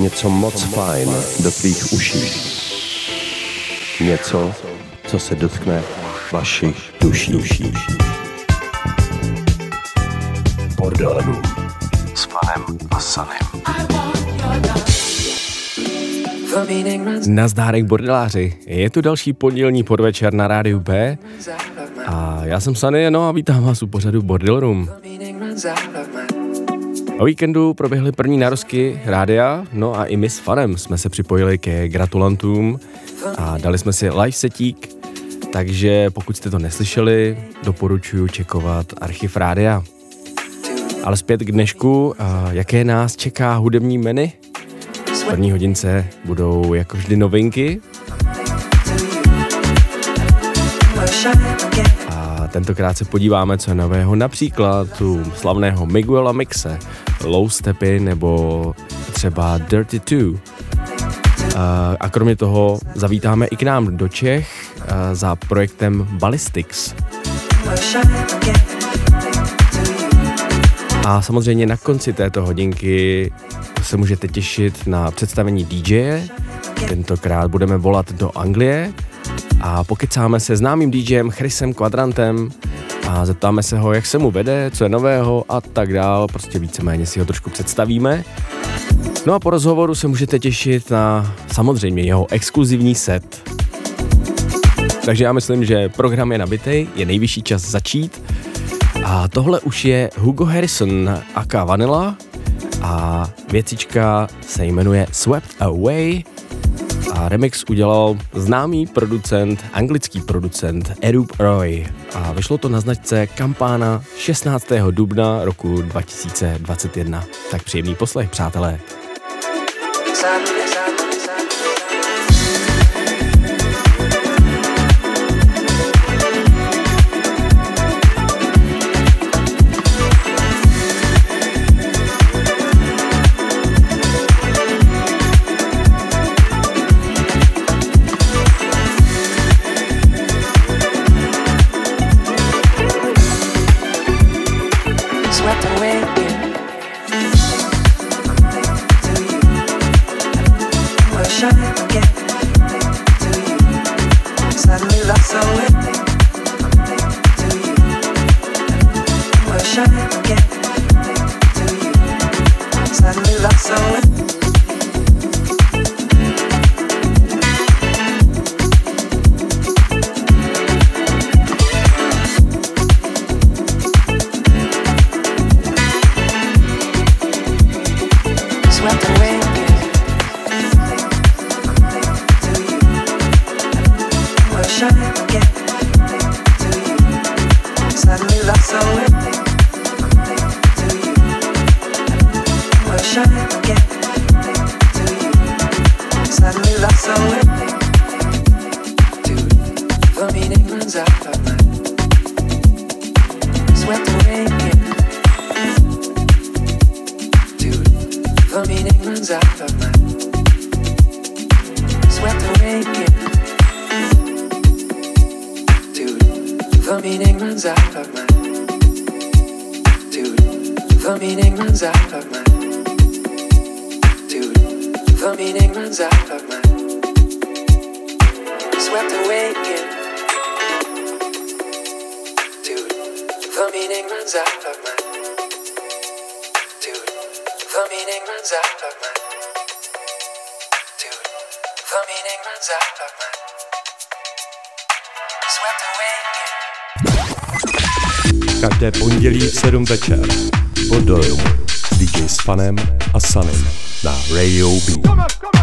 něco moc fajn do tvých uší. Něco, co se dotkne vašich duší. Bordelů s panem a sanem. Nazdárek bordeláři, je tu další pondělní podvečer na rádiu B a já jsem Sany, no a vítám vás u pořadu Bordel Room. O víkendu proběhly první narozky rádia, no a i my s fanem jsme se připojili ke gratulantům a dali jsme si live setík, takže pokud jste to neslyšeli, doporučuji čekovat archiv rádia. Ale zpět k dnešku, jaké nás čeká hudební menu? V první hodince budou jako vždy novinky. A tentokrát se podíváme, co je nového, například u slavného Miguela Mixe, Low Stepy nebo třeba Dirty 2. A kromě toho zavítáme i k nám do Čech za projektem Ballistics. A samozřejmě na konci této hodinky se můžete těšit na představení DJ. Tentokrát budeme volat do Anglie a pokecáme se známým DJem Chrisem Quadrantem a zeptáme se ho, jak se mu vede, co je nového a tak dál. Prostě víceméně si ho trošku představíme. No a po rozhovoru se můžete těšit na samozřejmě jeho exkluzivní set. Takže já myslím, že program je nabitý, je nejvyšší čas začít. A tohle už je Hugo Harrison aka Vanilla a věcička se jmenuje Swept Away a remix udělal známý producent, anglický producent Erup Roy a vyšlo to na značce Kampána 16. dubna roku 2021. Tak příjemný poslech, přátelé. meaning runs out of my dude. The meaning runs out of my swept away in. Dude, the meaning runs out of my dude. The meaning runs out of my dude. The meaning runs out of my swept away in. Každé pondělí v 7 večer. Pod dojmu s DJ s Fanem a Sanem na Radio B.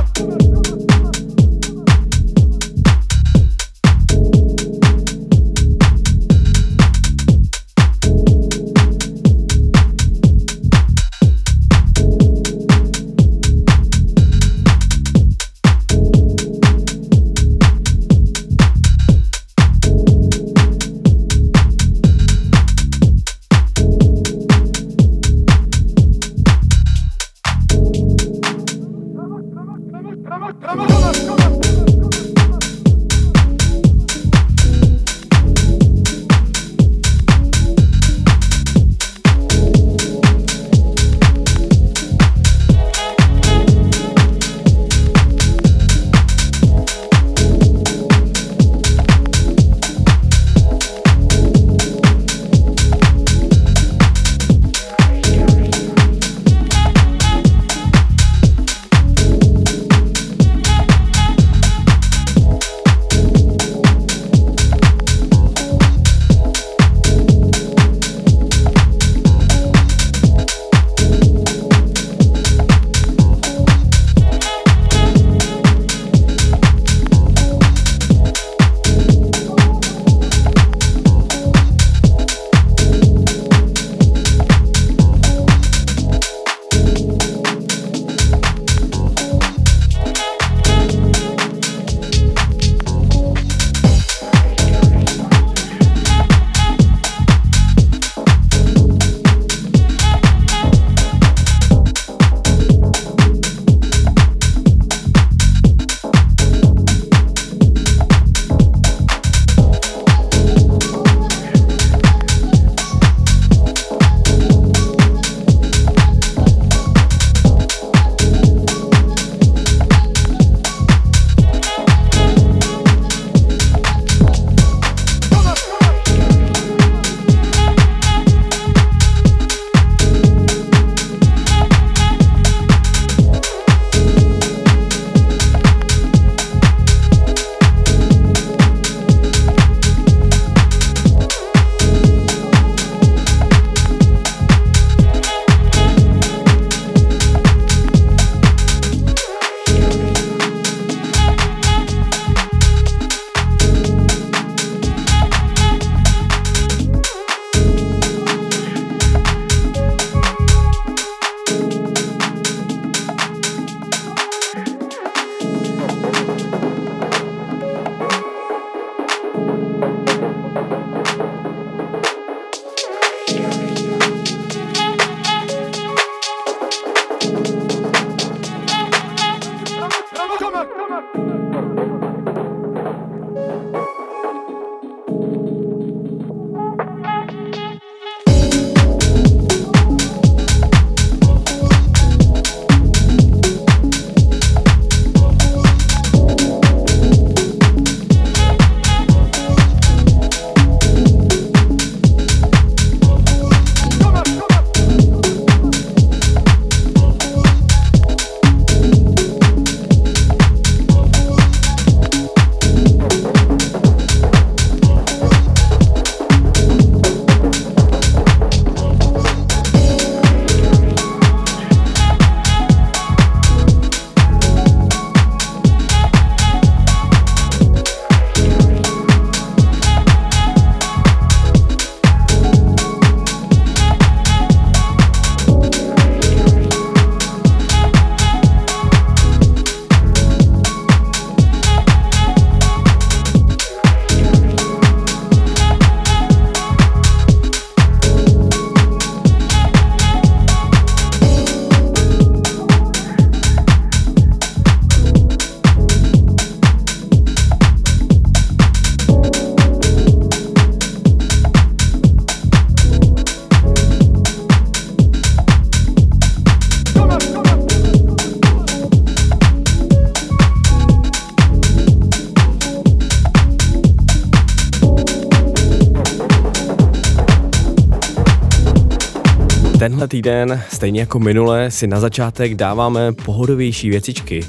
Týden, stejně jako minule, si na začátek dáváme pohodovější věcičky.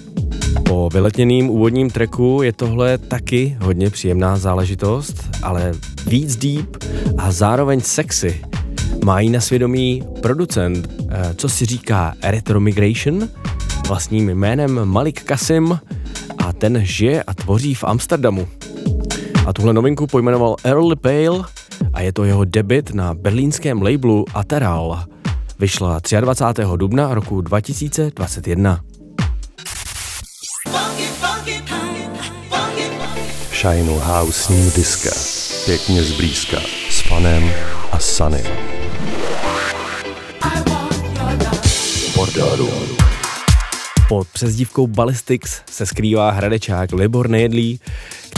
Po vyletněným úvodním treku je tohle taky hodně příjemná záležitost, ale víc deep a zároveň sexy. Mají na svědomí producent, eh, co si říká Retro Migration, vlastním jménem Malik Kasim a ten žije a tvoří v Amsterdamu. A tuhle novinku pojmenoval Early Pale a je to jeho debit na berlínském labelu Ateral. Vyšla 23. dubna roku 2021. Shine House New Disco. Pěkně zblízka. S fanem a. Bordeaux. Pod přezdívkou Ballistics se skrývá hradečák Libor Nejedlý,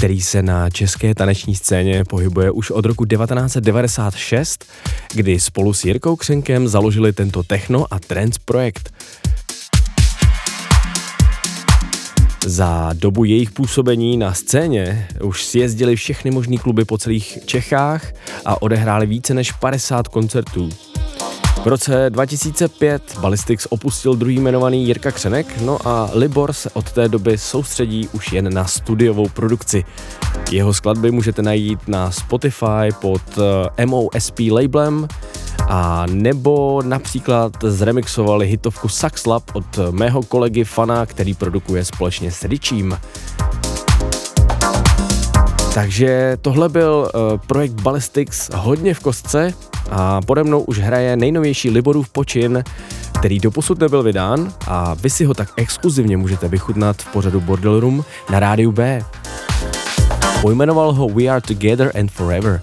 který se na české taneční scéně pohybuje už od roku 1996, kdy spolu s Jirkou Křenkem založili tento techno a trance projekt. Za dobu jejich působení na scéně už si jezdili všechny možné kluby po celých Čechách a odehráli více než 50 koncertů. V roce 2005 Ballistics opustil druhý jmenovaný Jirka Křenek, no a Libor se od té doby soustředí už jen na studiovou produkci. Jeho skladby můžete najít na Spotify pod eh, MOSP labelem a nebo například zremixovali hitovku Sax Lab od mého kolegy Fana, který produkuje společně s Richím. Takže tohle byl uh, projekt Ballistics hodně v kostce a pode mnou už hraje nejnovější Liborův počin, který doposud nebyl vydán a vy si ho tak exkluzivně můžete vychutnat v pořadu Bordel Room na rádiu B. Pojmenoval ho We Are Together and Forever.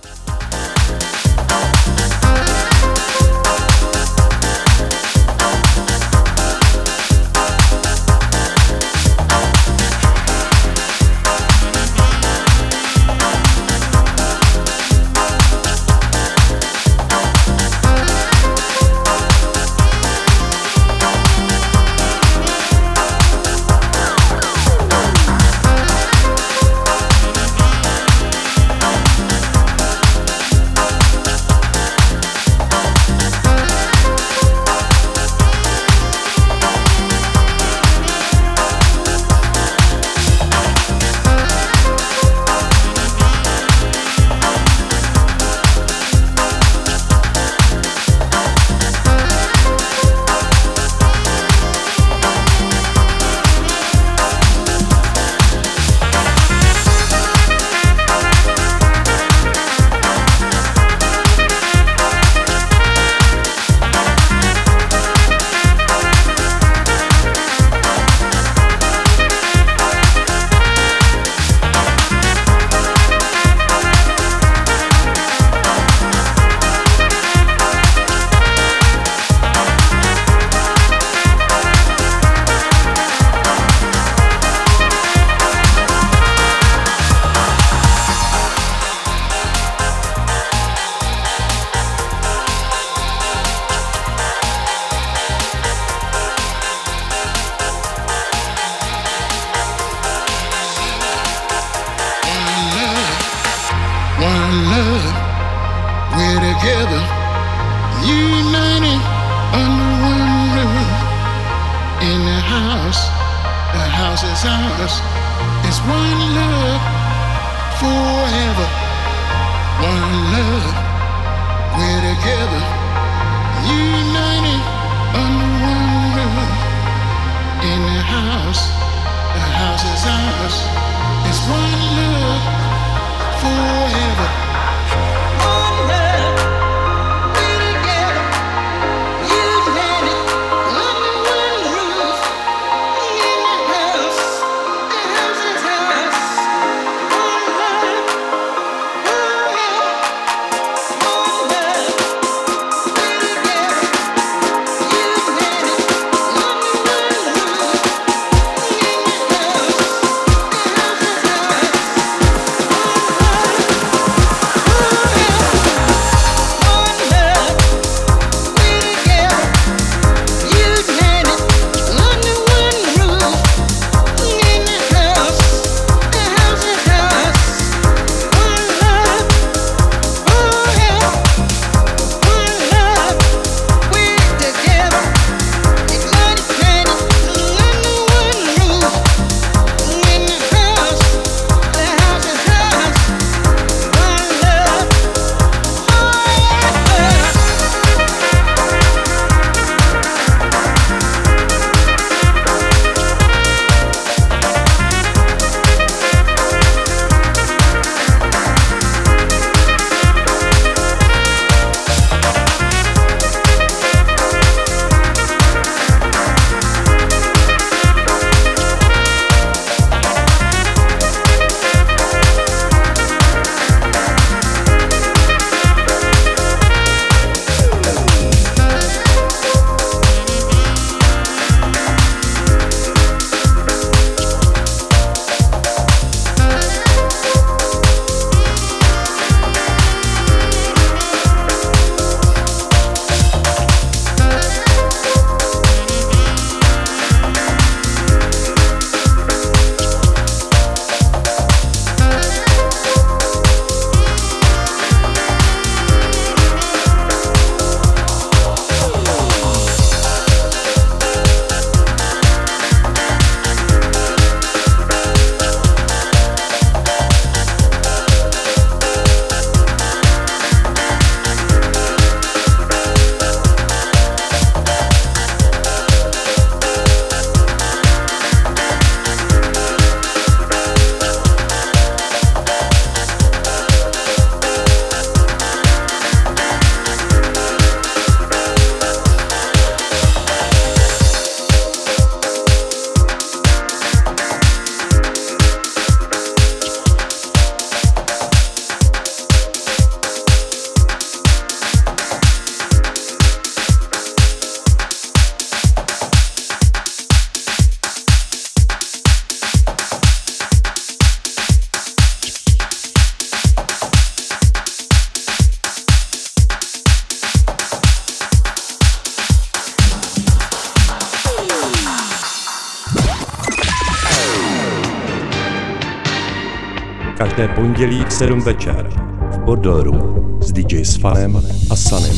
Pondělí v 7 večer v Bordel Room s DJ Sfanem a Sanem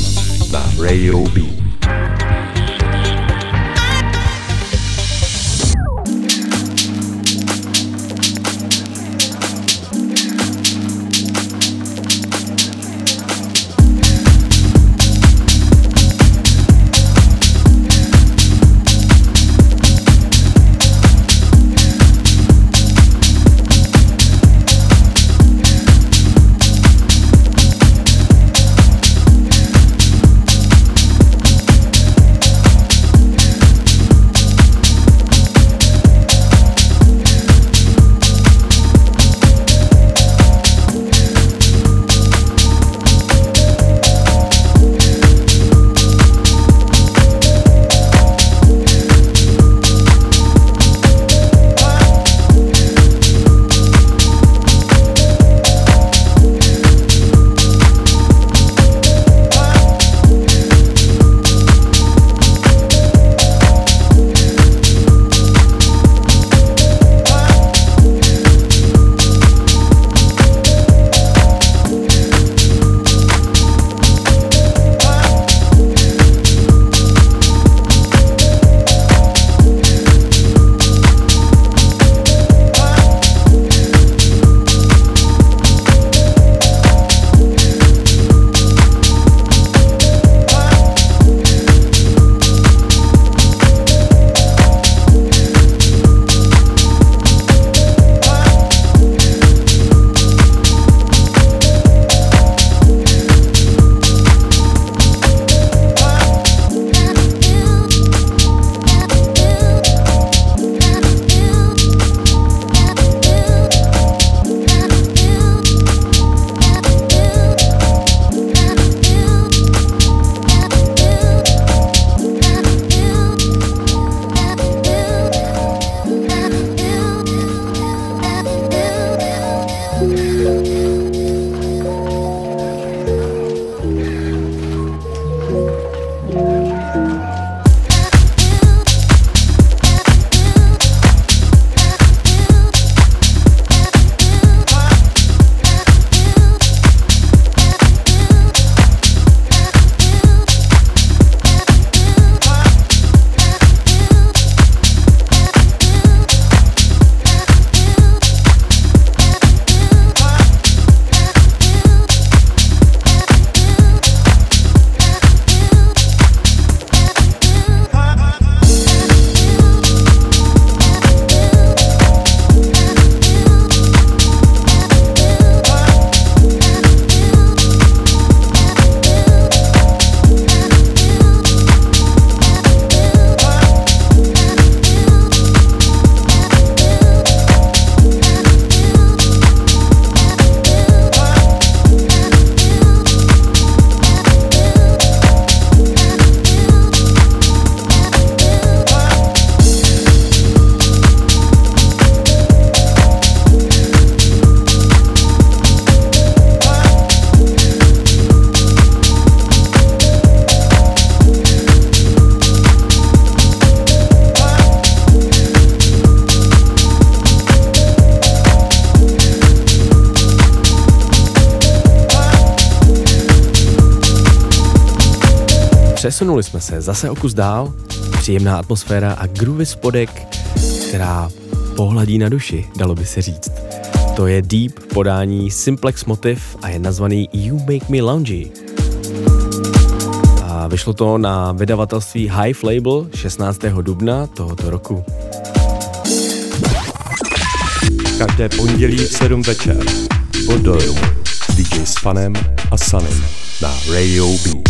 na Radio B. Přesunuli jsme se zase o kus dál, příjemná atmosféra a groovy spodek, která pohladí na duši, dalo by se říct. To je Deep podání Simplex Motiv a je nazvaný You Make Me Loungy. A vyšlo to na vydavatelství Hive Label 16. dubna tohoto roku. Každé pondělí v 7 večer pod DJ s Fanem a Sanem na Radio B.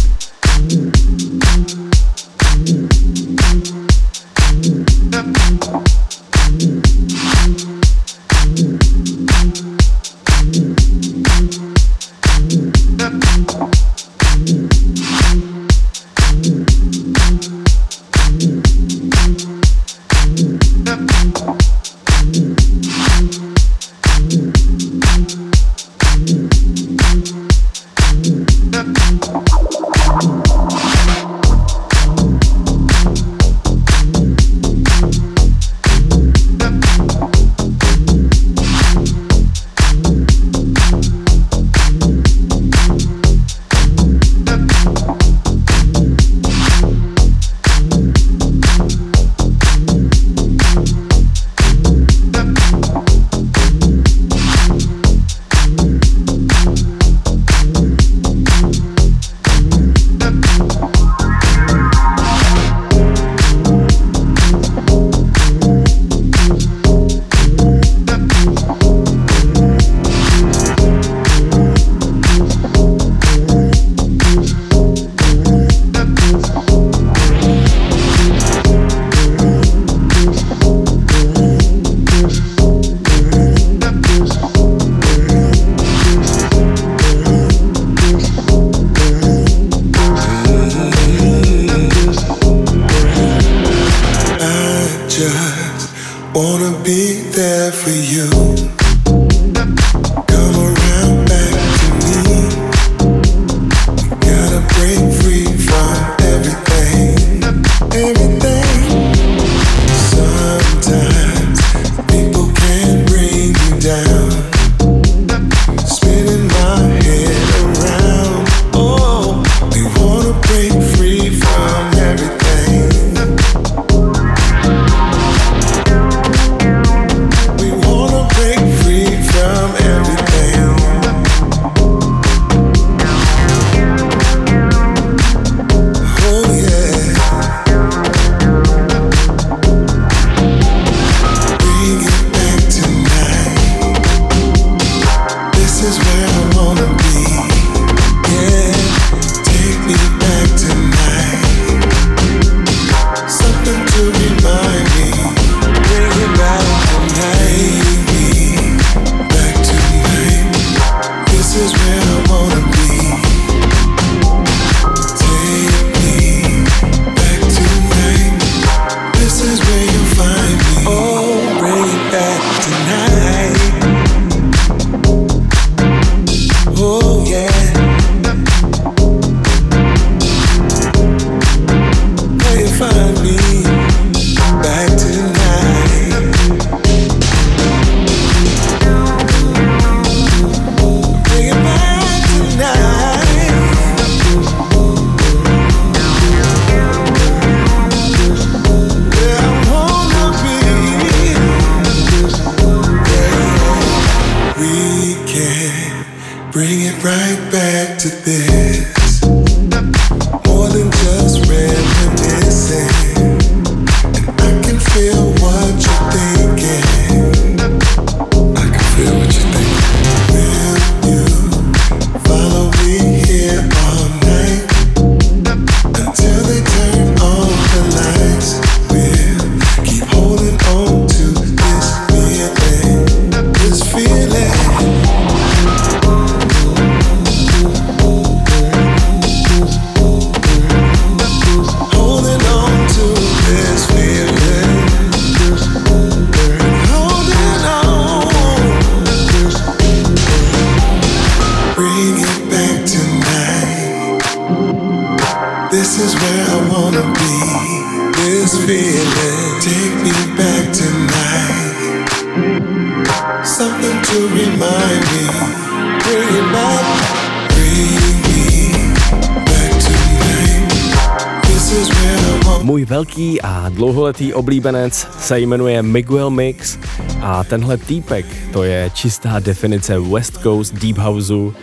dlouholetý oblíbenec se jmenuje Miguel Mix a tenhle týpek, to je čistá definice West Coast Deep Houseu,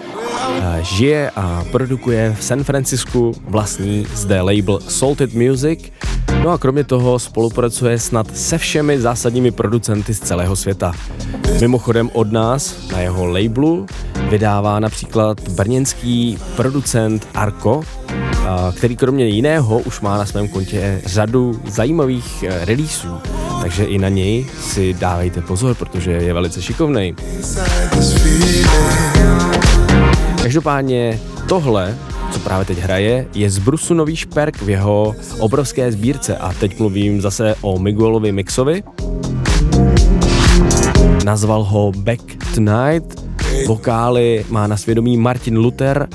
eh, žije a produkuje v San Francisku vlastní zde label Salted Music, no a kromě toho spolupracuje snad se všemi zásadními producenty z celého světa. Mimochodem od nás na jeho labelu vydává například brněnský producent Arko, který kromě jiného už má na svém kontě řadu zajímavých eh, releaseů, takže i na něj si dávejte pozor, protože je velice šikovný. Každopádně tohle, co právě teď hraje, je z Brusu nový šperk v jeho obrovské sbírce a teď mluvím zase o Miguelovi Mixovi. Nazval ho Back Tonight, vokály má na svědomí Martin Luther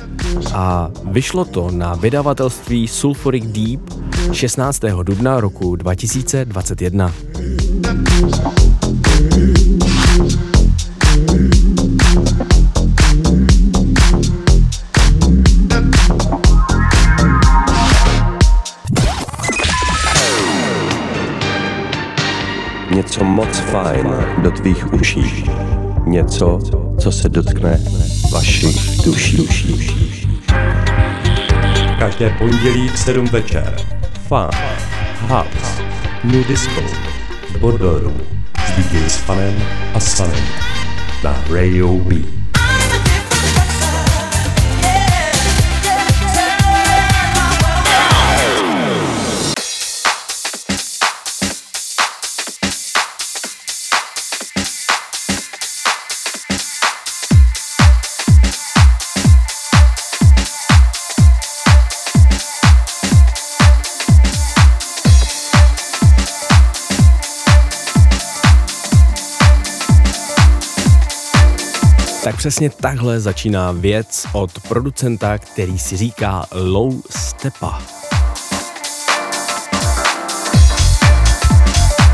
a vyšlo to na vydavatelství Sulfuric Deep 16. dubna roku 2021. Něco moc fajn do tvých uší. Něco, co se dotkne vašich duší. duší. Každé pondělí v 7 večer. Fun, House, New Disco, Bordelů s DJ s Fanem a Sanem na Radio B. přesně takhle začíná věc od producenta, který si říká Low Stepa.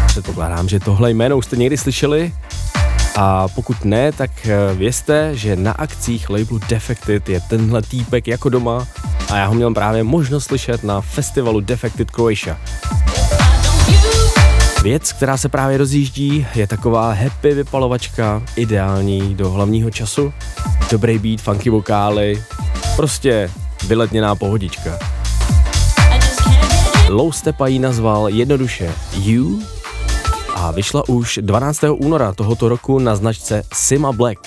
Předpokládám, že tohle jméno už jste někdy slyšeli. A pokud ne, tak eh, vězte, že na akcích labelu Defected je tenhle týpek jako doma a já ho měl právě možnost slyšet na festivalu Defected Croatia. Věc, která se právě rozjíždí, je taková happy vypalovačka, ideální do hlavního času. Dobrý beat, funky vokály, prostě vyletněná pohodička. Low Stepa ji nazval jednoduše You a vyšla už 12. února tohoto roku na značce Sima Black.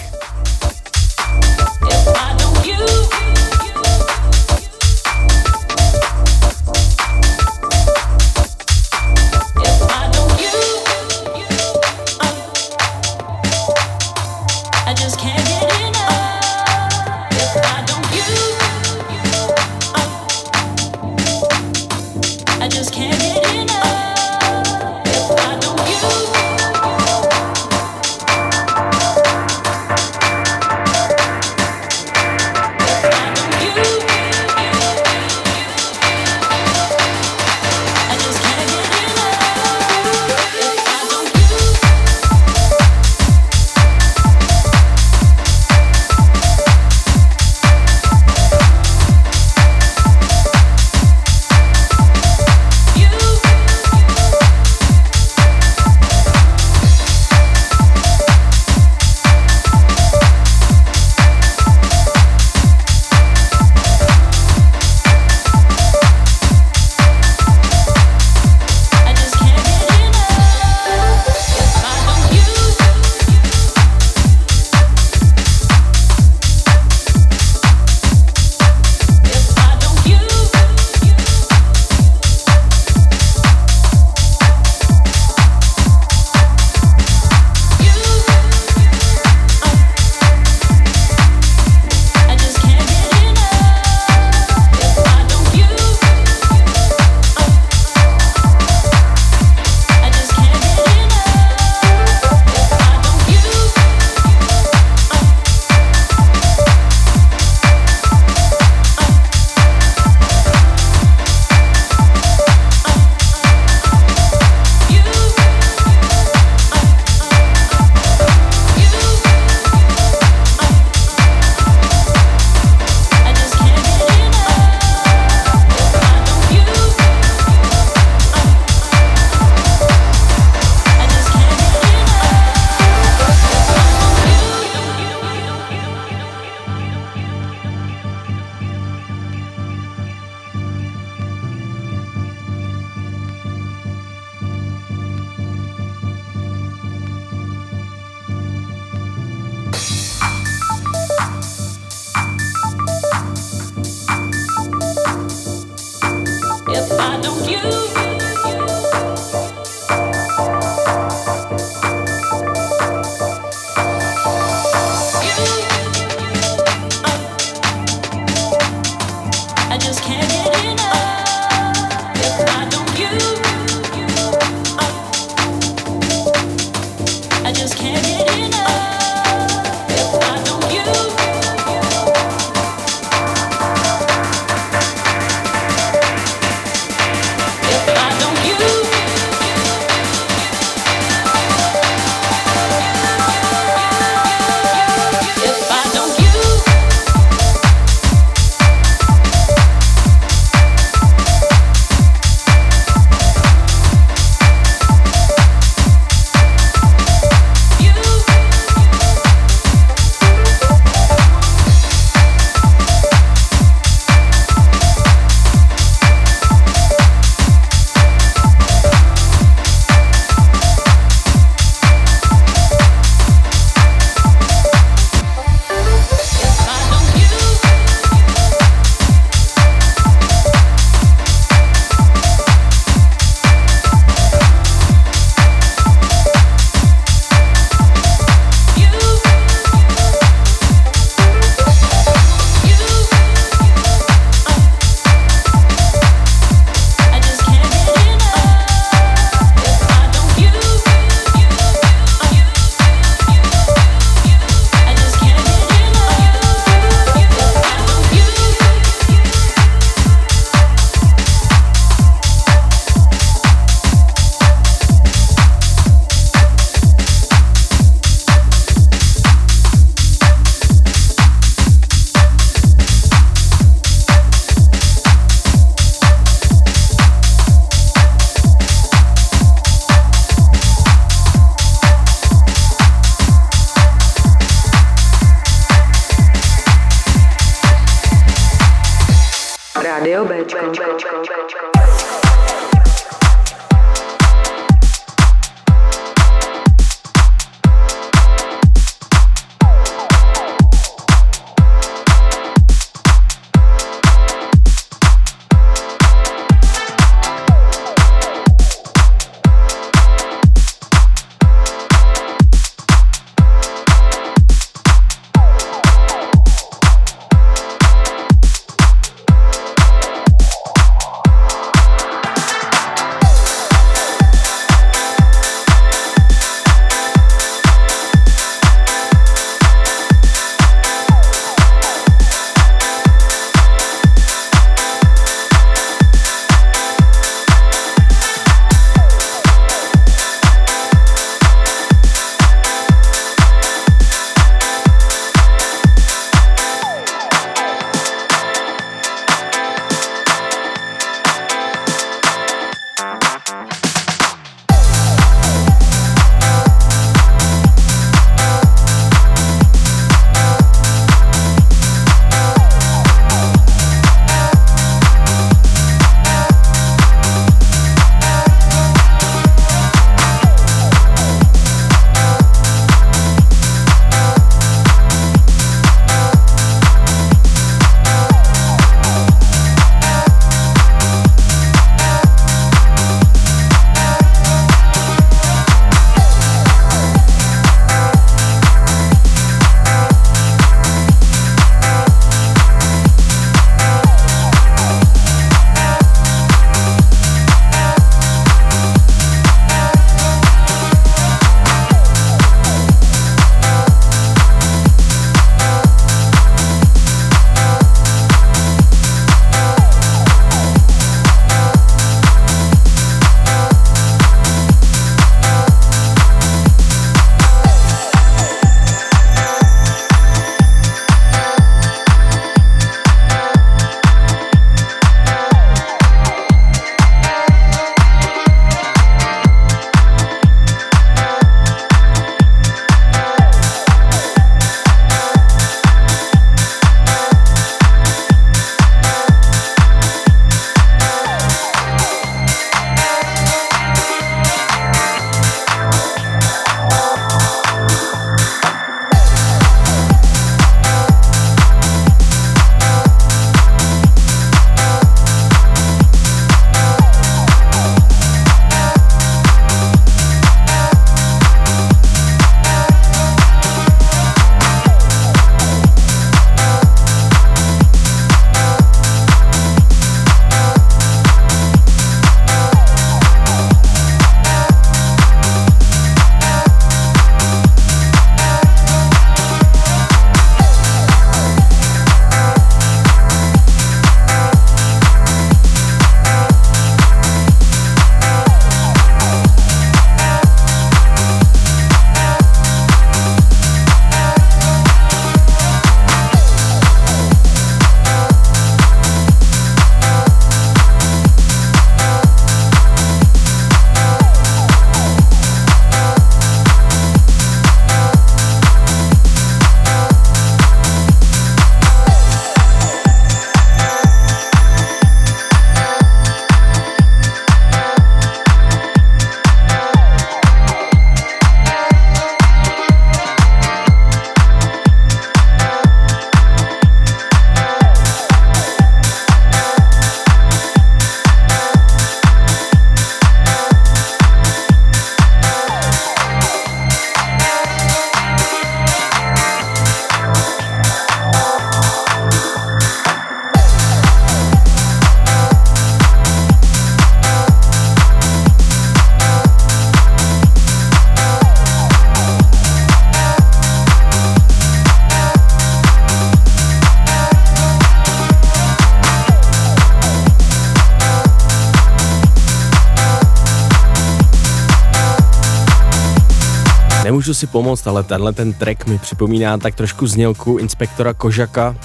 Nemůžu si pomoct, ale tenhle ten track mi připomíná tak trošku znělku inspektora Kožaka.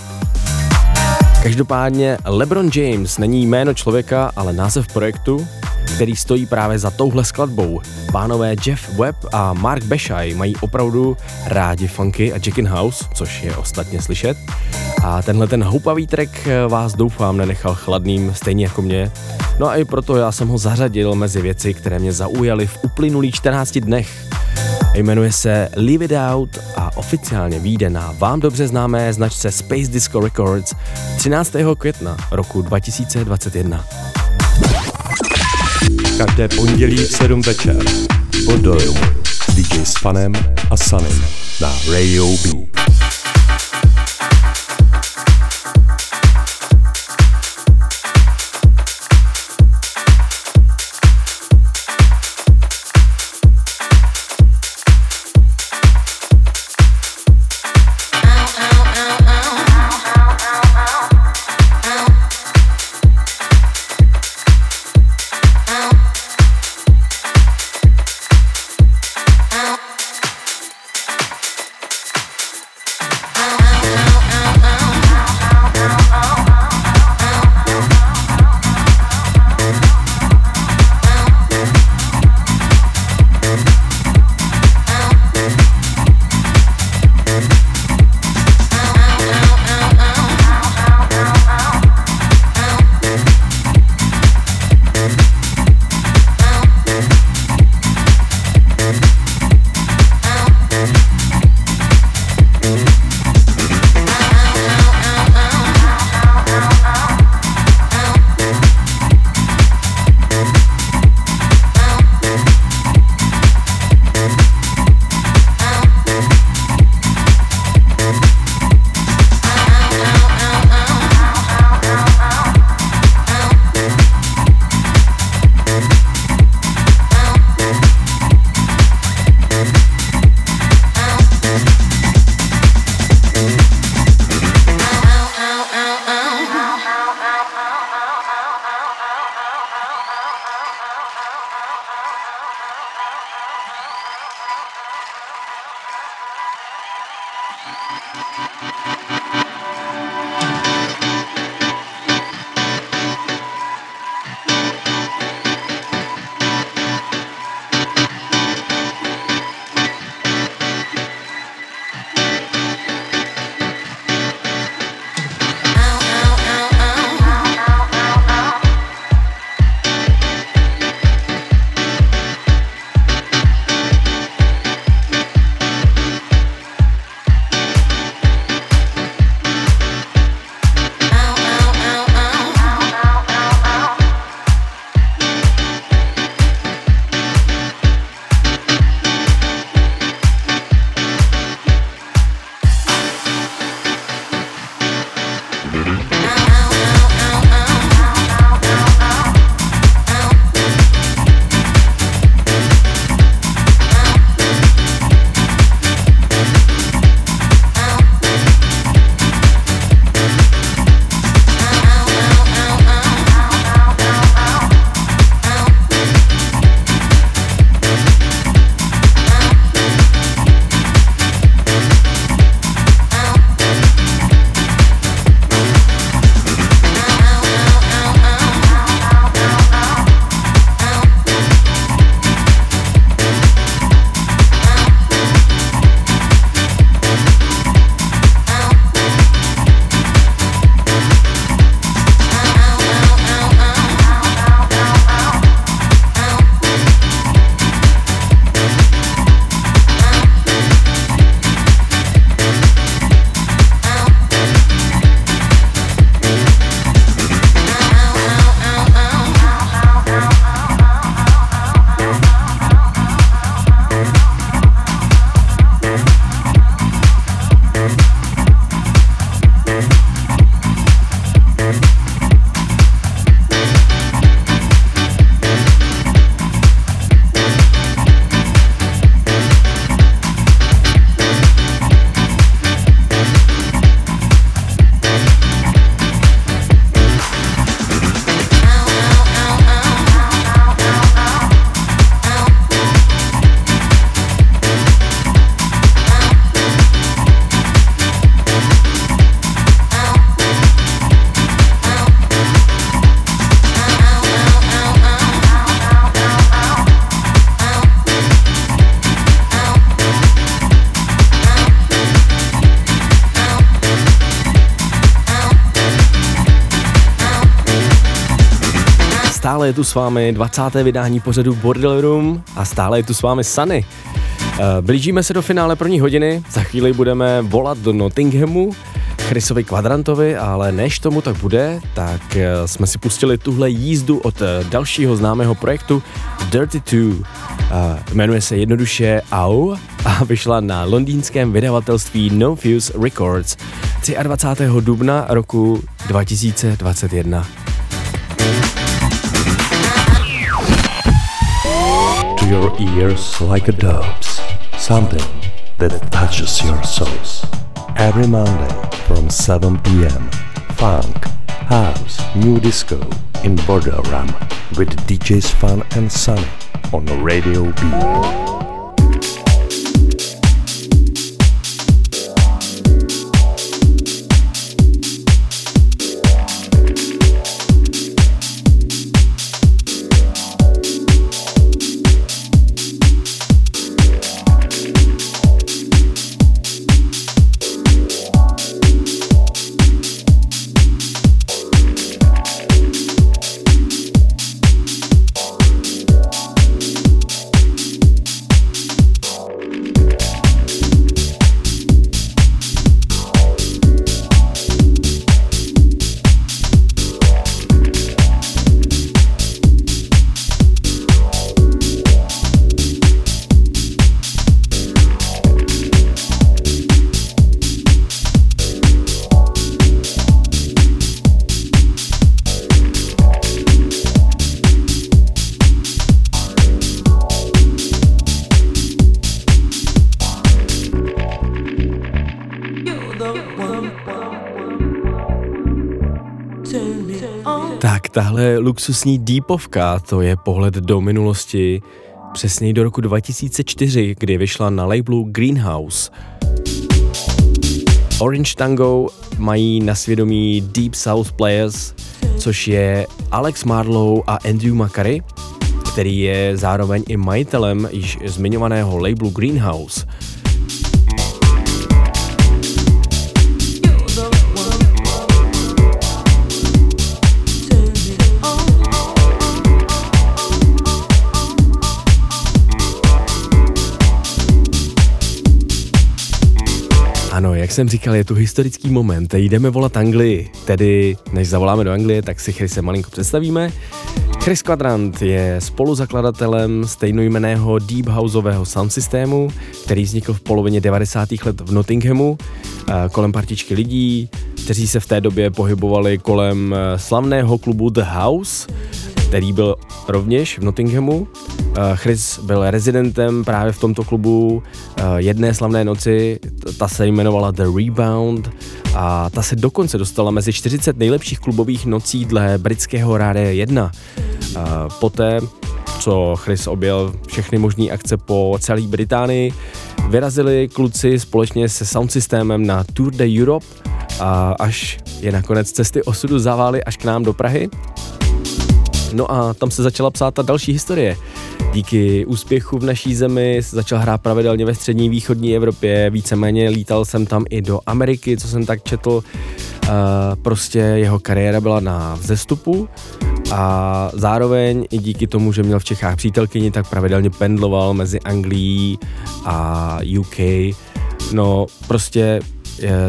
Každopádně LeBron James není jméno člověka, ale název projektu, který stojí právě za touhle skladbou. Pánové Jeff Webb a Mark Beshai mají opravdu rádi funky a Jackin House, což je ostatně slyšet. A tenhle ten houpavý track vás doufám nenechal chladným, stejně jako mě. No a i proto já jsem ho zařadil mezi věci, které mě zaujaly v uplynulých 14 dnech. Jmenuje se Leave It Out a oficiálně vyjde na vám dobře známé značce Space Disco Records 13. května roku 2021. Každé pondělí v 7 večer pod DJ s Fanem a Sanem na Radio B. stále je tu s vámi 20. vydání pořadu Bordel Room a stále je tu s vámi Sunny. Eh, blížíme se do finále první hodiny, za chvíli budeme volat do Nottinghamu, Chrisovi Kvadrantovi, ale než tomu tak bude, tak eh, jsme si pustili tuhle jízdu od eh, dalšího známého projektu Dirty 2. Jmenuje se jednoduše AU a vyšla na londýnském vydavatelství No Fuse Records 23. dubna roku 2021. Your ears like a dove's, something that touches your souls. Every Monday from 7 p.m. Funk, House, New Disco in Border Ram with DJs Fun and Sunny on Radio B. luxusní deepovka, to je pohled do minulosti, přesněji do roku 2004, kdy vyšla na labelu Greenhouse. Orange Tango mají na svědomí Deep South Players, což je Alex Marlow a Andrew Macari, který je zároveň i majitelem již zmiňovaného labelu Greenhouse – jak jsem říkal, je tu historický moment. Jdeme volat Anglii. Tedy, než zavoláme do Anglie, tak si Chrise malinko představíme. Chris Quadrant je spoluzakladatelem stejnojmeného deep houseového sound systému, který vznikl v polovině 90. let v Nottinghamu eh, kolem partičky lidí, kteří se v té době pohybovali kolem eh, slavného klubu The House, který byl rovněž v Nottinghamu. Eh, Chris byl rezidentem právě v tomto klubu eh, jedné slavné noci, ta se jmenovala The Rebound a ta se dokonce dostala mezi 40 nejlepších klubových nocí dle britského Rádia 1. Eh, poté, co Chris objel všechny možné akce po celé Británii, vyrazili kluci společně se sound systémem na Tour de Europe a až je nakonec cesty osudu zavály až k nám do Prahy, No a tam se začala psát ta další historie. Díky úspěchu v naší zemi začal hrát pravidelně ve střední východní Evropě, víceméně lítal jsem tam i do Ameriky, co jsem tak četl. Uh, prostě jeho kariéra byla na vzestupu a zároveň i díky tomu, že měl v Čechách přítelkyni, tak pravidelně pendloval mezi Anglií a UK. No prostě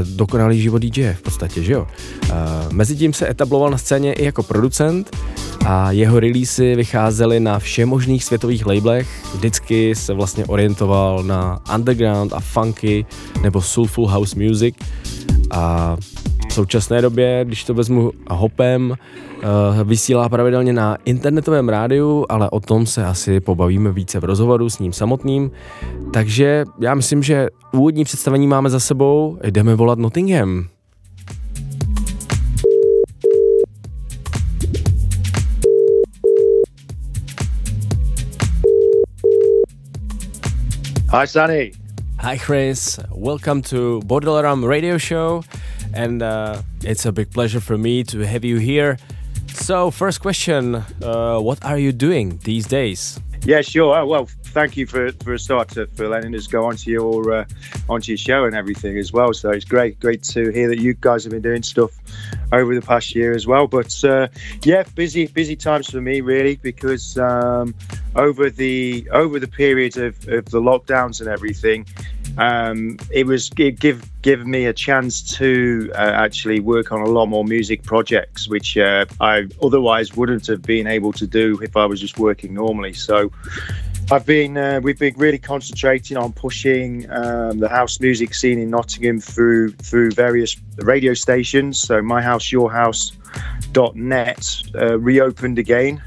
dokonalý život DJ v podstatě, že jo. Uh, Mezitím se etabloval na scéně i jako producent, a jeho releasy vycházely na všemožných světových labelech. Vždycky se vlastně orientoval na underground a funky nebo soulful house music a v současné době, když to vezmu hopem, uh, vysílá pravidelně na internetovém rádiu, ale o tom se asi pobavíme více v rozhovoru s ním samotným. Takže já myslím, že úvodní představení máme za sebou, jdeme volat Nottingham. Hi, Sunny. Hi, Chris. Welcome to Bordelam Radio Show, and uh, it's a big pleasure for me to have you here. So, first question: uh, What are you doing these days? Yeah, sure. Oh, well, thank you for for a start to, for letting us go onto your uh, onto your show and everything as well. So it's great, great to hear that you guys have been doing stuff over the past year as well. But uh, yeah, busy busy times for me really because um, over the over the period of, of the lockdowns and everything, um, it was it give given me a chance to uh, actually work on a lot more music projects, which uh, I otherwise wouldn't have been able to do if I was just working normally. So I've been uh, we've been really concentrating on pushing um, the house music scene in Nottingham through through various radio stations. So my house, your house. .net uh, reopened again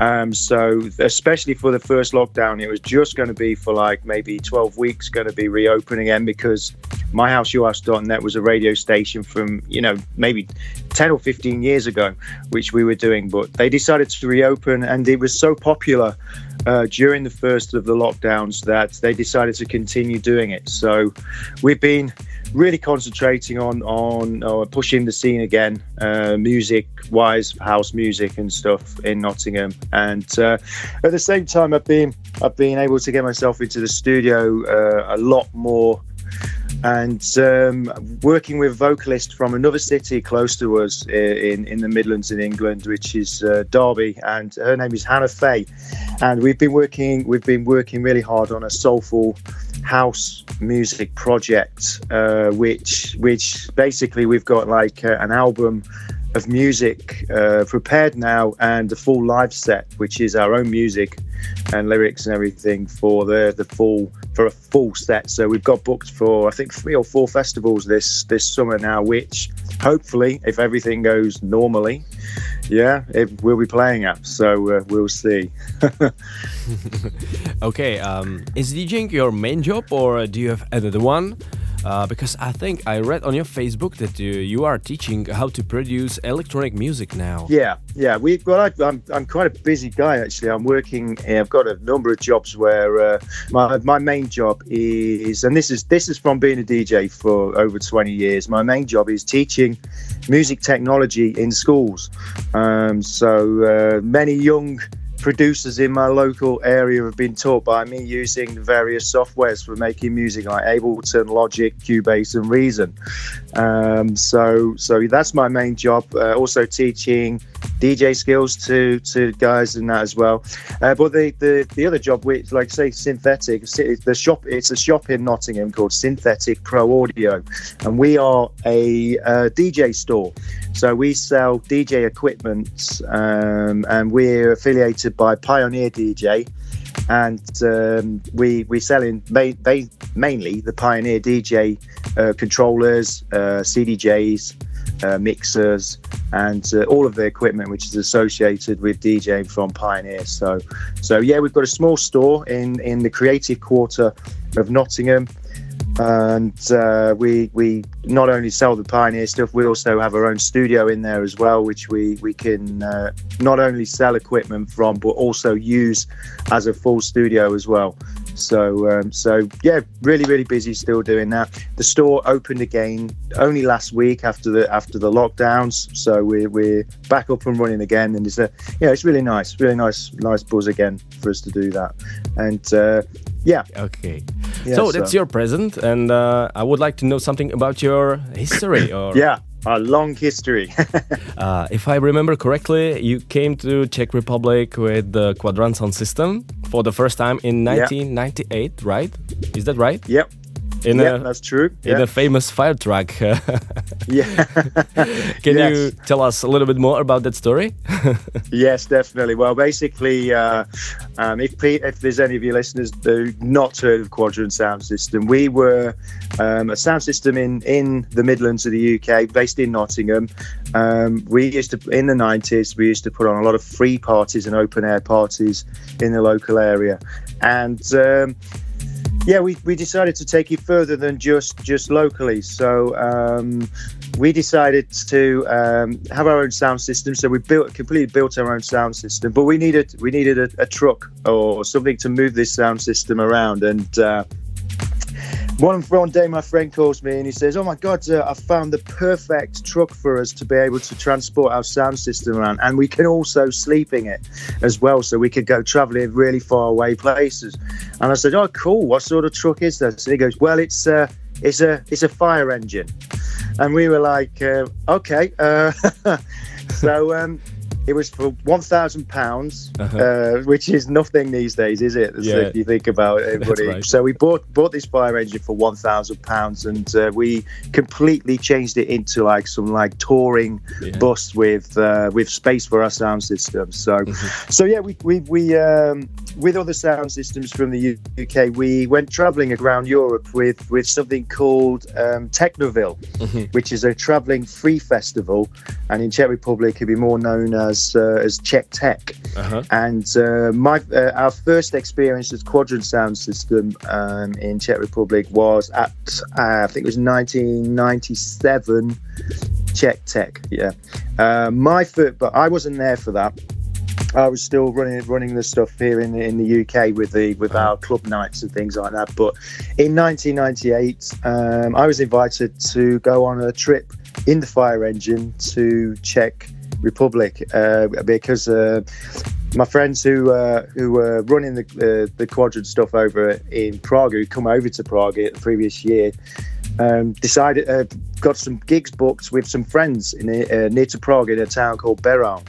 um, so especially for the first lockdown it was just going to be for like maybe 12 weeks going to be reopening again because my house your house.net was a radio station from you know maybe 10 or 15 years ago which we were doing but they decided to reopen and it was so popular uh, during the first of the lockdowns that they decided to continue doing it. So we've been really concentrating on on uh, pushing the scene again, uh, music wise, house music and stuff in Nottingham. And uh, at the same time, I've been I've been able to get myself into the studio uh, a lot more. And um, working with vocalists from another city close to us in, in the Midlands in England, which is uh, Derby, and her name is Hannah Fay, and we've been working we've been working really hard on a soulful house music project, uh, which which basically we've got like uh, an album of music uh, prepared now and a full live set, which is our own music and lyrics and everything for the the full for a full set. So we've got booked for I think three or four festivals this this summer now, which hopefully, if everything goes normally, yeah, it, we'll be playing at. So uh, we'll see. okay, um, is DJing your main job, or do you have another one? Uh, because I think I read on your Facebook that you, you are teaching how to produce electronic music now. Yeah, yeah. We well, I, am I'm, I'm quite a busy guy actually. I'm working. I've got a number of jobs where uh, my my main job is, and this is this is from being a DJ for over 20 years. My main job is teaching music technology in schools. Um, so uh, many young producers in my local area have been taught by me using various softwares for making music like Ableton, Logic, Cubase, and Reason. Um, so, so that's my main job. Uh, also teaching DJ skills to to guys and that as well. Uh, but the, the the other job, which like say synthetic, the shop it's a shop in Nottingham called Synthetic Pro Audio, and we are a, DJ store. So we sell DJ equipment, um, and we're affiliated by Pioneer DJ, and um, we we sell in ma- ma- mainly the Pioneer DJ uh, controllers, uh, CDJs, uh, mixers, and uh, all of the equipment which is associated with DJing from Pioneer. So, so yeah, we've got a small store in in the creative quarter of Nottingham and uh, we we not only sell the Pioneer stuff, we also have our own studio in there as well, which we we can uh, not only sell equipment from, but also use as a full studio as well. So um, so yeah, really really busy still doing that. The store opened again only last week after the after the lockdowns, so we're we're back up and running again, and it's a yeah it's really nice, really nice nice buzz again for us to do that, and uh, yeah. Okay. Yeah, so, so, that's your present, and uh, I would like to know something about your history. Or yeah, a long history. uh, if I remember correctly, you came to Czech Republic with the Quadrant sound system for the first time in 1998, yeah. right? Is that right? Yep in yeah, a, that's true. In a famous fire truck. yeah. Can yes. you tell us a little bit more about that story? yes, definitely. Well, basically, uh, um, if if there's any of your listeners who not heard of Quadrant Sound System, we were um, a sound system in in the Midlands of the UK, based in Nottingham. Um, we used to in the 90s we used to put on a lot of free parties and open air parties in the local area, and um, yeah, we, we decided to take it further than just just locally. So um, we decided to um, have our own sound system. So we built completely built our own sound system, but we needed we needed a, a truck or something to move this sound system around. And uh, one, one day, my friend calls me and he says, "Oh my God, uh, I found the perfect truck for us to be able to transport our sound system around, and we can also sleep in it as well, so we could go traveling really far away places." And I said, "Oh, cool. What sort of truck is that?" And he goes, "Well, it's uh, it's a it's a fire engine." and we were like, uh, okay. Uh, so um, it was for one thousand pounds, Uh-huh. uh, which is nothing these days, is it? So Yeah. if you think about it, right. So we bought bought this fire engine for one thousand pounds, and uh, we completely changed it into like some like touring Yeah. bus with uh, with space for our sound system. So Mm-hmm. so yeah, we we, we um, with other sound systems from the UK, we went travelling around Europe with with something called um, Technoville, Mhm. which is a travelling free festival, and in Czech Republic, it'd be more known as uh, as Czech Tech. Uh-huh. And uh, my uh, our first experience with Quadrant Sound System um, in Czech Republic was at uh, I think it was 1997 Czech Tech. Yeah, uh, my foot, but I wasn't there for that. I was still running running the stuff here in in the UK with the with our club nights and things like that. But in 1998, um, I was invited to go on a trip in the fire engine to Czech Republic uh, because uh, my friends who uh, who were running the uh, the quadrant stuff over in Prague, who come over to Prague the previous year, um, decided uh, got some gigs booked with some friends in uh, near to Prague in a town called Beroun.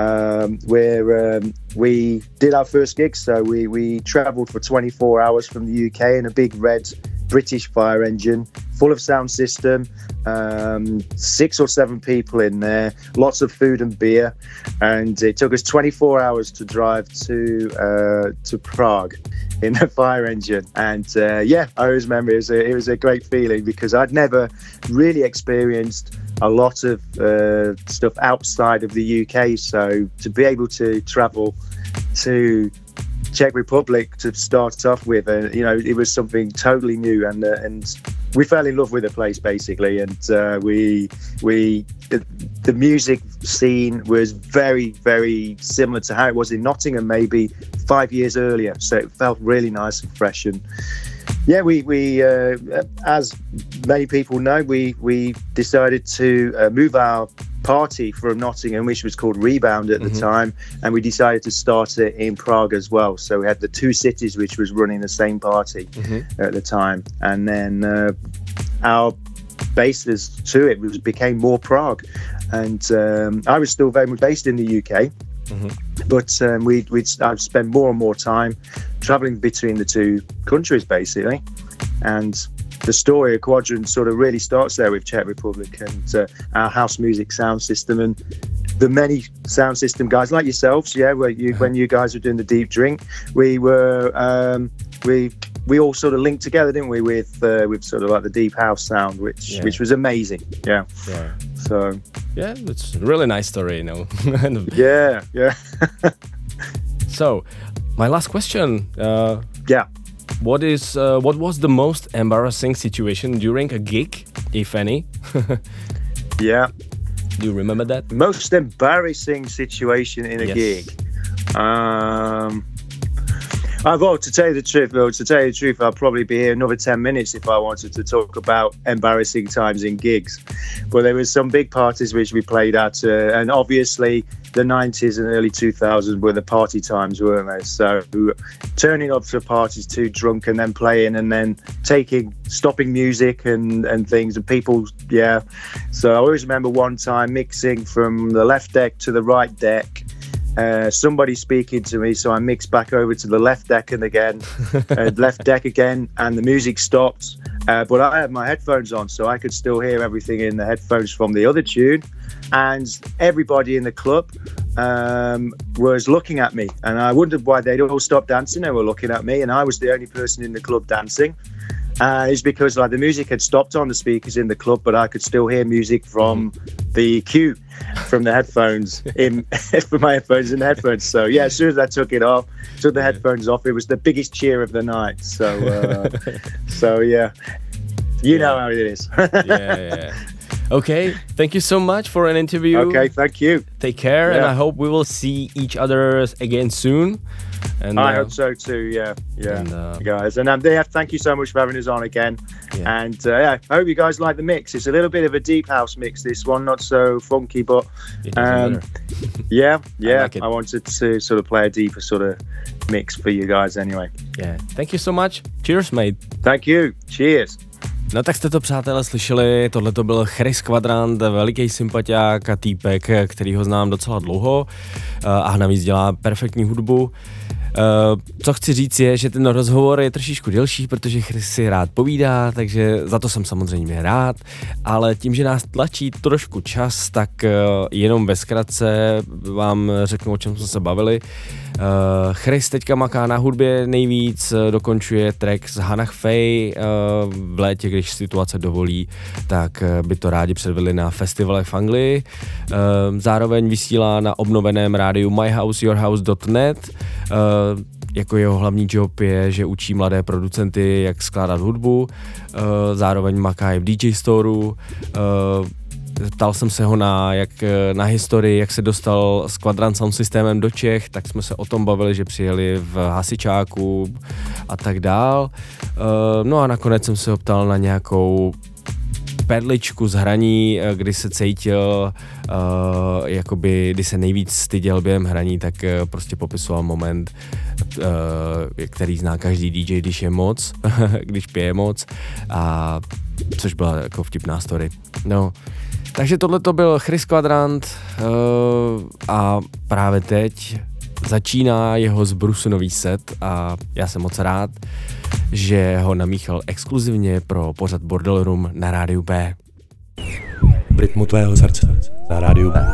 Um, where um, we did our first gig, so we we travelled for 24 hours from the UK in a big red British fire engine, full of sound system, um, six or seven people in there, lots of food and beer, and it took us 24 hours to drive to uh, to Prague in a fire engine. And uh, yeah, I always remember it was, a, it was a great feeling because I'd never really experienced a lot of uh, stuff outside of the UK. So to be able to travel to Czech Republic to start off with, uh, you know, it was something totally new, and uh, and we fell in love with the place basically, and uh, we we the, the music scene was very very similar to how it was in Nottingham maybe five years earlier, so it felt really nice and fresh and. Yeah, we, we uh, as many people know, we we decided to uh, move our party from Nottingham, which was called Rebound at the Mhm. time, and we decided to start it in Prague as well. So we had the two cities which was running the same party Mhm. at the time, and then uh, our basis to it was became more Prague, and um, I was still very much based in the UK. Mhm. But um, we we'd I'd spend more and more time traveling between the two countries basically, and the story of Quadrant sort of really starts there with Czech Republic and uh, our house music sound system and the many sound system guys like yourselves, yeah, where you when you guys were doing the deep drink, we were um, we we all sort of linked together, didn't we, with uh, with sort of like the deep house sound, which Yeah. which was amazing. Yeah. Yeah. So Yeah, it's a really nice story, you know. Yeah, yeah, so, my last question. Uh, yeah. what is uh, what was the most embarrassing situation during a gig, if any? Yeah. Do you remember that? Most embarrassing situation in a Yes. gig. Um, I well, to tell you the truth, well, to tell you the truth, I'll probably be here another ten minutes if I wanted to talk about embarrassing times in gigs. But there was some big parties which we played at, uh, and obviously the '90s and early 2000s were the party times, weren't they? So turning up to parties too drunk and then playing and then taking stopping music and and things and people, yeah. So I always remember one time mixing from the left deck to the right deck. Uh, somebody speaking to me, so I mixed back over to the left deck and again, uh, left deck again, and the music stopped. Uh, but I had my headphones on, so I could still hear everything in the headphones from the other tune. And everybody in the club um, was looking at me, and I wondered why they'd all stopped dancing. They were looking at me, and I was the only person in the club dancing. Uh, it's because like the music had stopped on the speakers in the club, but I could still hear music from the cue from the headphones in from my headphones and headphones. So yeah, as soon as I took it off, took the headphones off, it was the biggest cheer of the night. So uh, so yeah, you know how it is. yeah, yeah. Okay, thank you so much for an interview. okay, thank you. Take care, and I hope we will see each other again soon. And I uh, hope so too. Yeah, yeah, And, uh, guys. And um, yeah, thank you so much for having us on again. Yeah. And uh, yeah, I hope you guys like the mix. It's a little bit of a deep house mix. This one, not so funky, but um, yeah, yeah. like. I wanted to sort of play a deeper sort of mix for you guys. Anyway, Yeah. Thank you so much. Cheers, mate. thank you. Cheers. No tak jste to přátelé slyšeli, tohle to byl Chris Quadrant, veliký sympatiák a týpek, který ho znám docela dlouho eh, a navíc dělá perfektní hudbu. Uh, co chci říct je, že ten rozhovor je trošičku delší, protože Chris si rád povídá, takže za to jsem samozřejmě rád, ale tím, že nás tlačí trošku čas, tak uh, jenom ve zkratce vám řeknu, o čem jsme se bavili. Uh, Chris teďka maká na hudbě nejvíc, dokončuje track z Hanach Fay uh, v létě, když situace dovolí, tak by to rádi předvedli na festivalech v Anglii. Uh, zároveň vysílá na obnoveném rádiu myhouseyourhouse.net. Uh, jako jeho hlavní job je, že učí mladé producenty, jak skládat hudbu, zároveň maká i v DJ Storeu, ptal jsem se ho na, jak, na historii, jak se dostal s Quadrant Sound systémem do Čech, tak jsme se o tom bavili, že přijeli v hasičáku a tak dál. Uh, no a nakonec jsem se ho ptal na nějakou perličku z hraní, eh, kdy se cítil, jakoby, kdy se nejvíc styděl během hraní, tak prostě popisoval moment, který zná každý DJ, když je moc, když pije moc, a což byla jako vtipná story. No, takže tohle to byl Chris Quadrant uh, a právě teď začíná jeho zbrusunový set a já jsem moc rád, že ho namíchal exkluzivně pro pořad Bordel Room na rádiu B. V rytmu tvého srdce na rádiu B.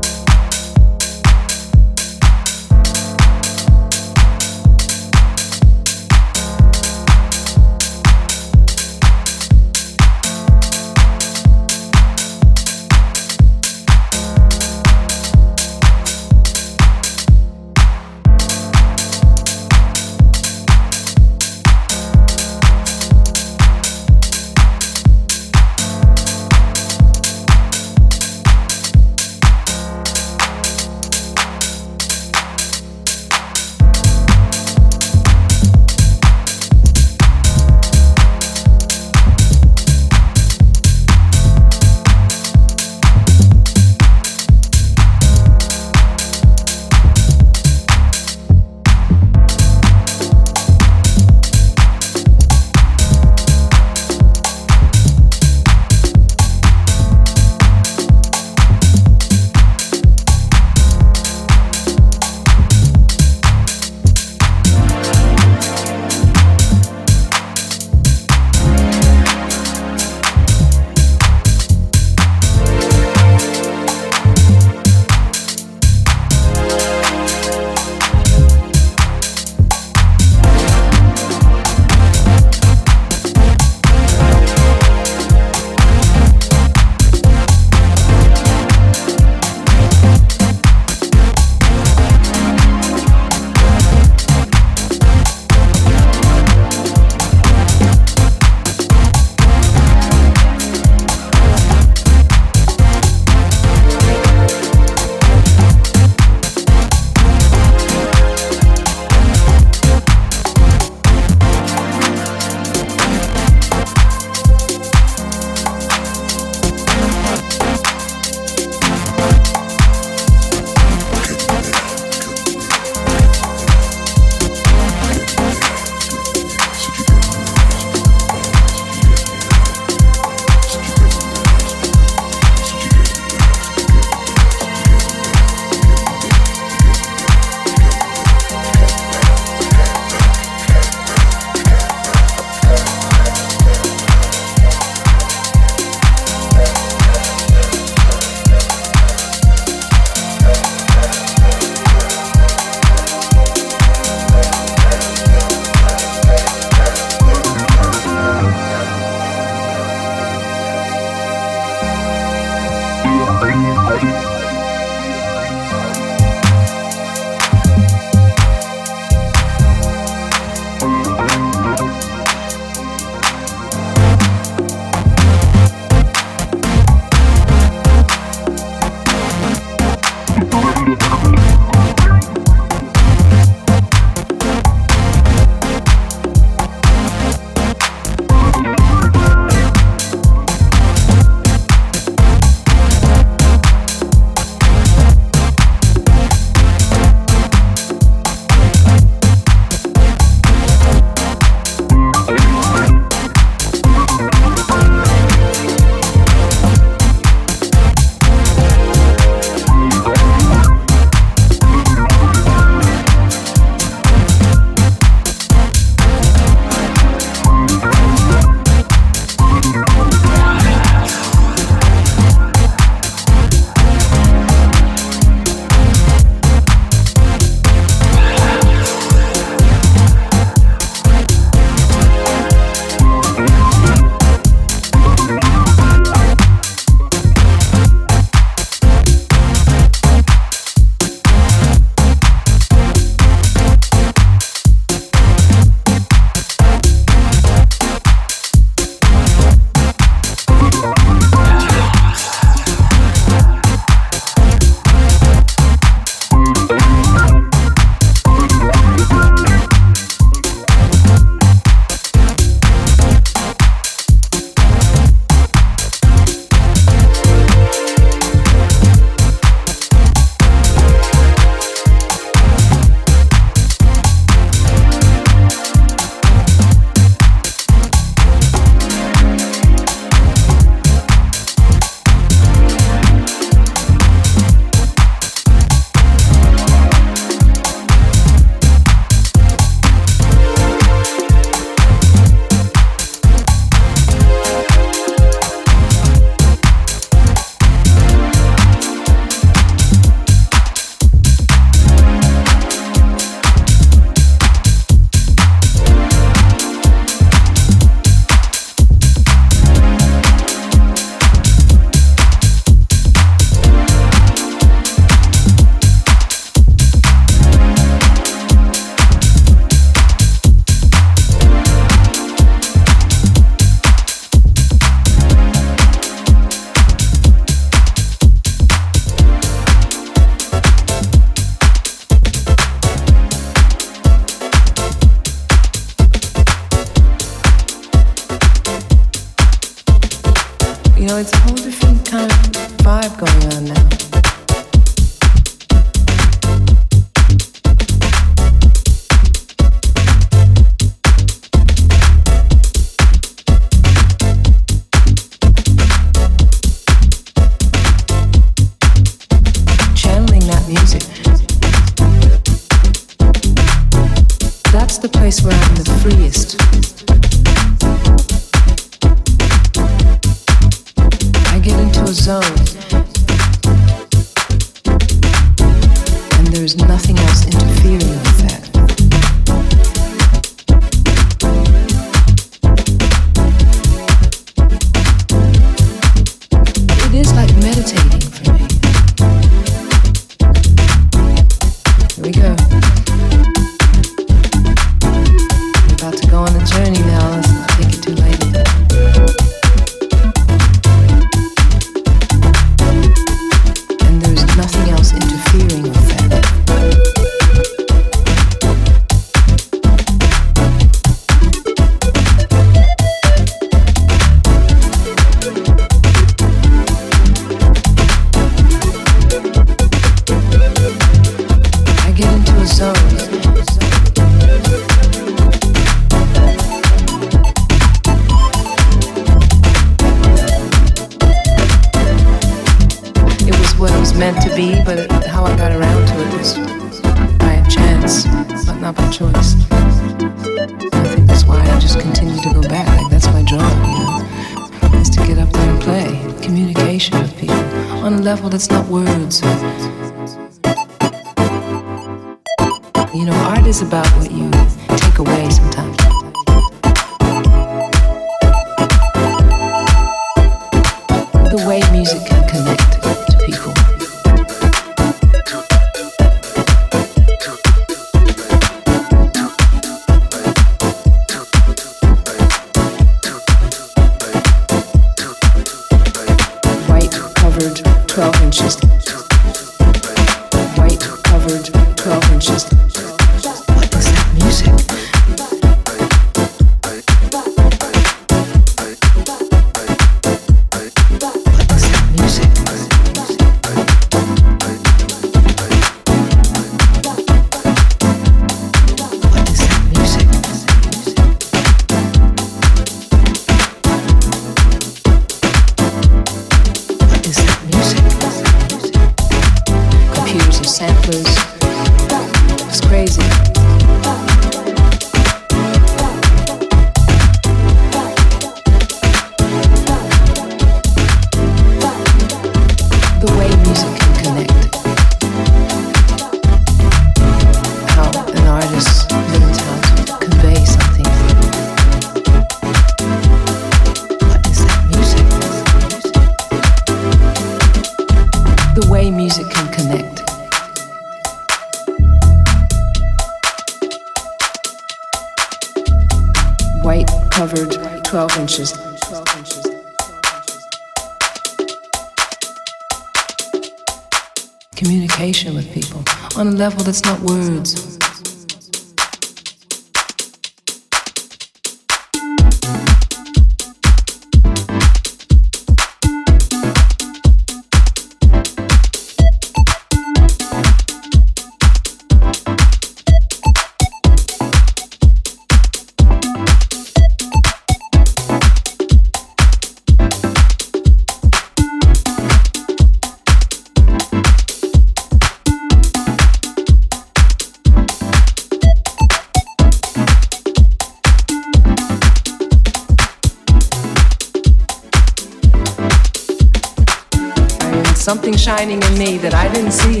I didn't see.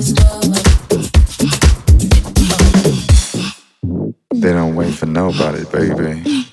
They don't wait for nobody, baby.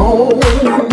home.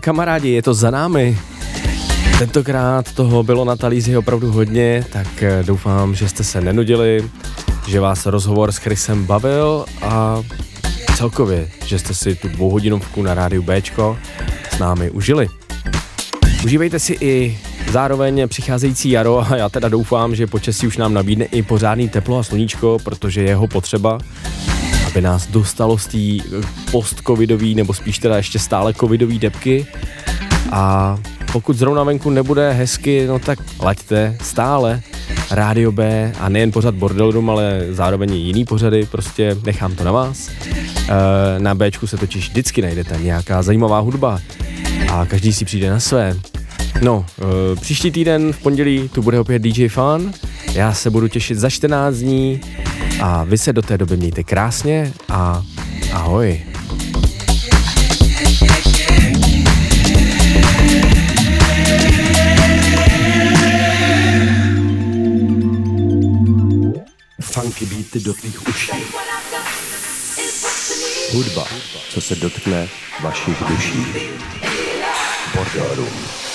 Kamarádi, je to za námi. Tentokrát toho bylo na talíři opravdu hodně, tak eh, doufám, že jste se nenudili, že vás rozhovor s Chrisem bavil a celkově, že jste si tu dvouhodinovku na rádiu Bčko s námi užili. Užívejte si i zároveň přicházející jaro a já teda doufám, že počasí už nám nabídne i pořádný teplo a sluníčko, protože je jeho potřeba, aby nás dostalo z té post-covidový nebo spíš teda ještě stále covidový depky a pokud zrovna venku nebude hezky, no tak laďte stále Rádio B a nejen pořad Bordel Room, ale zároveň i jiný pořady, prostě nechám to na vás. E, Na Bčku se totiž vždycky najdete nějaká zajímavá hudba a každý si přijde na své. No, e, příští týden v pondělí tu bude opět DJ Fun, já se budu těšit za 14 dní a vy se do té doby mějte krásně a ahoj. Funky beaty do tvých uší. Hudba, co se dotkne vašich duší. Bordel Room.